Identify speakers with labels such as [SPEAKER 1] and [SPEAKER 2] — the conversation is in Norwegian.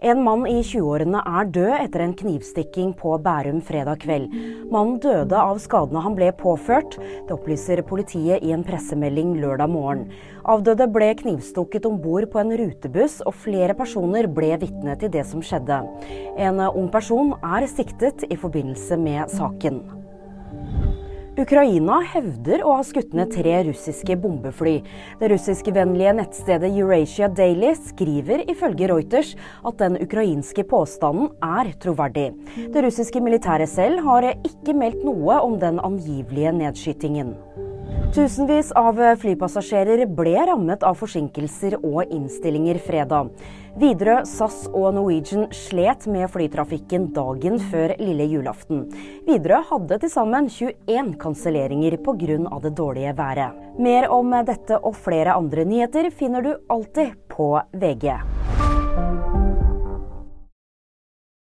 [SPEAKER 1] En mann i 20-årene er død etter en knivstikking på Bærum fredag kveld. Mannen døde av skadene han ble påført. Det opplyser politiet i en pressemelding lørdag morgen. Avdøde ble knivstukket om bord på en rutebuss, og flere personer ble vitne til det som skjedde. En ung person er siktet i forbindelse med saken. Ukraina hevder å ha skutt ned tre russiske bombefly. Det russiskvennlige nettstedet Eurasia Daily skriver ifølge Reuters at den ukrainske påstanden er troverdig. Det russiske militæret selv har ikke meldt noe om den angivelige nedskytingen. Tusenvis av flypassasjerer ble rammet av forsinkelser og innstillinger fredag. Widerøe, SAS og Norwegian slet med flytrafikken dagen før lille julaften. Widerøe hadde til sammen 21 kanselleringer pga. det dårlige været. Mer om dette og flere andre nyheter finner du alltid på VG.